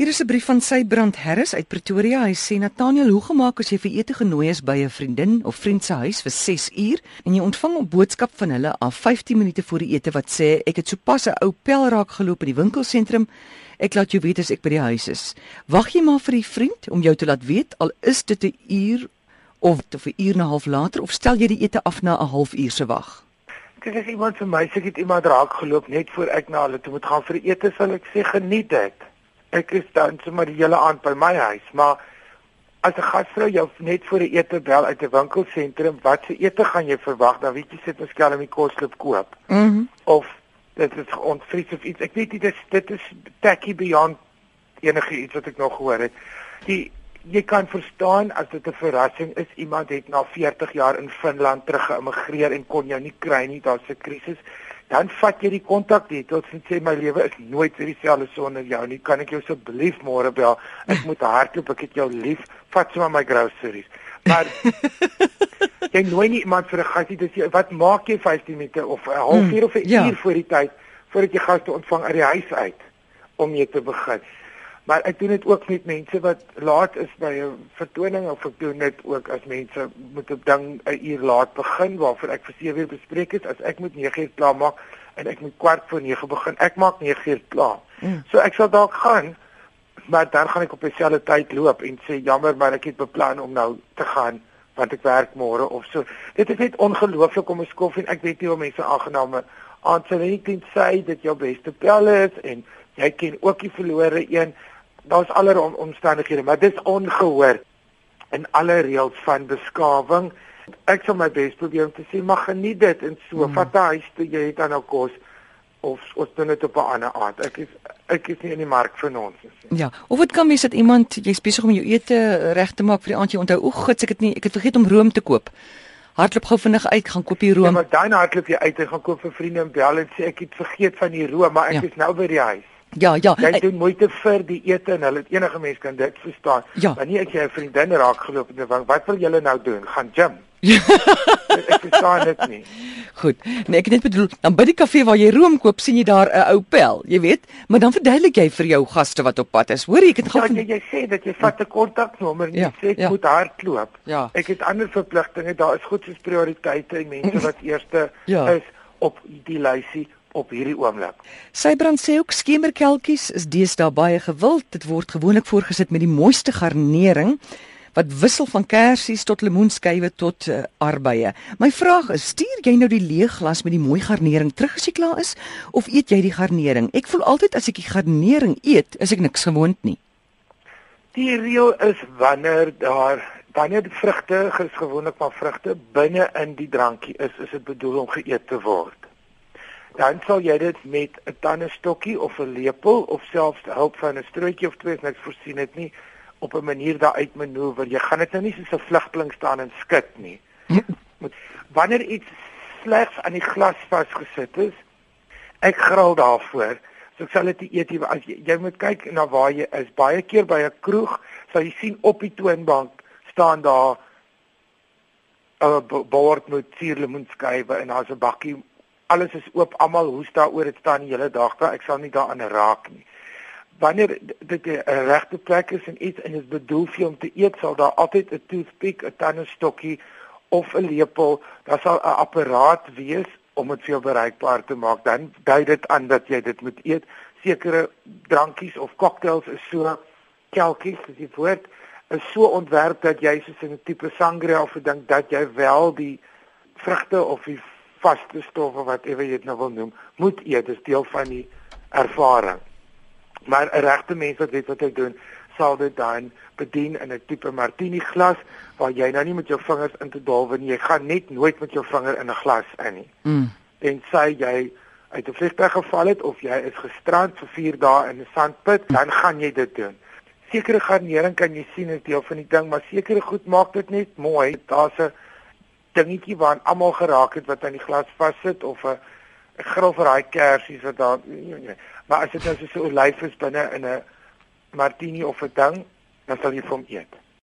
Hier is 'n brief van Sybrand Harris uit Pretoria. Hy sê Nathaniel, hoe gemaak as jy vir ete genooi is by 'n vriendin of vriend se huis vir 6 uur en jy ontvang 'n boodskap van hulle af 15 minute voor die ete wat sê ek het sopas 'n ou pel raak geloop in die winkelsentrum. Ek laat jou weet as ek by die huis is. Wag jy maar vir die vriend om jou te laat weet al is dit 'n uur of 'n uur en 'n half later of stel jy die ete af na 'n halfuur se wag? Dit is iemand vir my, sê ek het iemand raak geloop net voor ek na hulle toe moet gaan vir ete, sal ek sê geniet dit ek is dan sommer die hele aand by my huis, maar as 'n gasvrou jou net voor die ete bel uit 'n winkelsentrum, wat se ete gaan jy verwag? Dan weet jy sit ons skelm die kosloop koop. Mhm. Mm of dit is ontvries of iets. Ek weet nie dit is dit is tacky beyond enige iets wat ek nog gehoor het. Die jy kan verstaan as dit 'n verrassing is iemand het na 40 jaar in Finland terug geëmigreer en kon jou nie kry nie, daar's 'n krisis dan vat jy die kontak details en sê my lewe is nooit vir dieselfde sonder jou nie. Kan ek jou asseblief môre bel? Ek moet hardloop, ek het jou lief. Vat sommer my groceries. Maar jy nooi nie iemand vir 'n gasie dis jy wat maak jy 15 minute of 'n halfuur of 'n mm, ja. uur voor die tyd voordat jy gaste ontvang uit die huis uit om mee te begin. Maar ek doen dit ook met mense wat laat is by 'n vertoning of ek doen dit ook as mense moet 'n ding 'n uur laat begin waarvoor ek vir 7 uur bespreek is as ek moet 9 uur klaar maak en ek moet kwart voor 9 begin. Ek maak 9 uur klaar. Mm. So ek sal dalk gaan maar dan gaan ek op dieselfde tyd loop en sê jammer maar ek het beplan om nou te gaan want ek werk môre of so. Dit is net ongelooflik om 'n skof en ek weet nie hoe mense aangename nie teen sy dit jou beste pel is en jy ken ook die verlore een daar's allerlei om, omstandighede, maar dis ongehoor in alle reëls van beskawing. Ek sal my bes probeer om te sê mag geniet dit en so mm. vat hy toe jy het dan nou kos of ons doen dit op 'n ander aard. Ek is ek is nie in die mark vir ons nie. Ja, of dit kan wees dat iemand jy's besig om jou ete reg te maak vir die aand jy onthou oek gits ek het nie ek het vergeet om room te koop. Hardloop gou vinnig uit gaan koop die room. Ja, maar dan hardloop jy uit en gaan koop vir vriende en bel en sê ek het vergeet van die room, maar ek ja. is nou by die huis. Ja, ja. Jy doen moeite vir die ete en hulle enige mens kan dit verstaan. Ja. Wanneer ek jou vriendin raak geloop en dan wat wil julle nou doen? Gaan gym? Ja. ek verstaan dit nie. Goed. Nee, ek net bedoel, dan by die kafee waar jy room koop, sien jy daar 'n ou pel, jy weet, maar dan verduidelik jy vir jou gaste wat op pad is. Hoor jy, ek het gou Ja, jy, jy sê dat jy vat 'n kontaknommer en jy ja, sê ek ja. moet hardloop. Ja. Ek het ander verpligtinge, daar is goed soos prioriteite en mense wat eerste ja. is op die lysie op hierdie oomblik. Sybrand sê ook skemerkelkies is deesdae baie gewild. Dit word gewoonlik voorgesit met die mooiste garnering wat wissel van kersies tot lemoenskywe tot uh, arbeye. My vraag is, stuur jy nou die leë glas met die mooi garnering terug as jy klaar is of eet jy die garnering? Ek voel altyd as ek die garnering eet, is ek niks gewoond nie. Die reël is wanneer daar wanneer die vrugte gewoonlik van vrugte binne in die drankie is, is dit bedoel om geëet te word dan sal jy dit met 'n tandestokkie of 'n lepel of selfs hulp van 'n strootjie of twee niks voorsien het nie op 'n manier daar uit manoeuvreer. Jy gaan dit nou nie soos 'n vlugteling staan en skud nie. Moet wanneer iets slegs aan die glas vasgesit is, ek gril daarvoor. So ek sal dit eet jy as jy, jy moet kyk na waar jy is. Baie keer by 'n kroeg sal jy sien op die toonbank staan daar 'n bord met suurlemoenskywe en daar's 'n bakkie alles is oop, almal hoes daaroor dit staan die hele dag daar. Ek sal nie daaraan raak nie. Wanneer dit 'n regte plek is en iets en dit bedoel vir om te eet, sal daar altyd 'n toothpick, 'n tandestokkie of 'n lepel, daar sal 'n apparaat wees om dit vir jou bereikbaar te maak. Dan dui dit aan dat jy dit moet eet. Sekere drankies of cocktails is so kelkies, as jy voort, is so ontwerp dat jy soos 'n tipe sangria of 'n ding dat jy wel die vrugte of die vaste stowwe wat ewe jy dit nou wil noem, moet eet, dis deel van die ervaring. Maar 'n regte mens wat weet wat hy doen, sal dit dan bedien in 'n tipe martini glas waar jy nou nie met jou vingers in te dalwe nie. Jy gaan net nooit met jou vinger in 'n glas in nie. Mm. En sê jy uit 'n vliegtuig geval het of jy is gestrand vir 4 dae in 'n sandput, dan gaan jy dit doen. Sekere garnering kan jy sien is deel van die ding, maar sekere goed maak dit net mooi. Daar's 'n dingetjie waaraan almal geraak het wat aan die glas vassit of 'n grill vir daai kersies wat daar nee, nee. maar as dit nou so 'n olyf is binne in 'n martini of 'n ding dan sal jy hom eet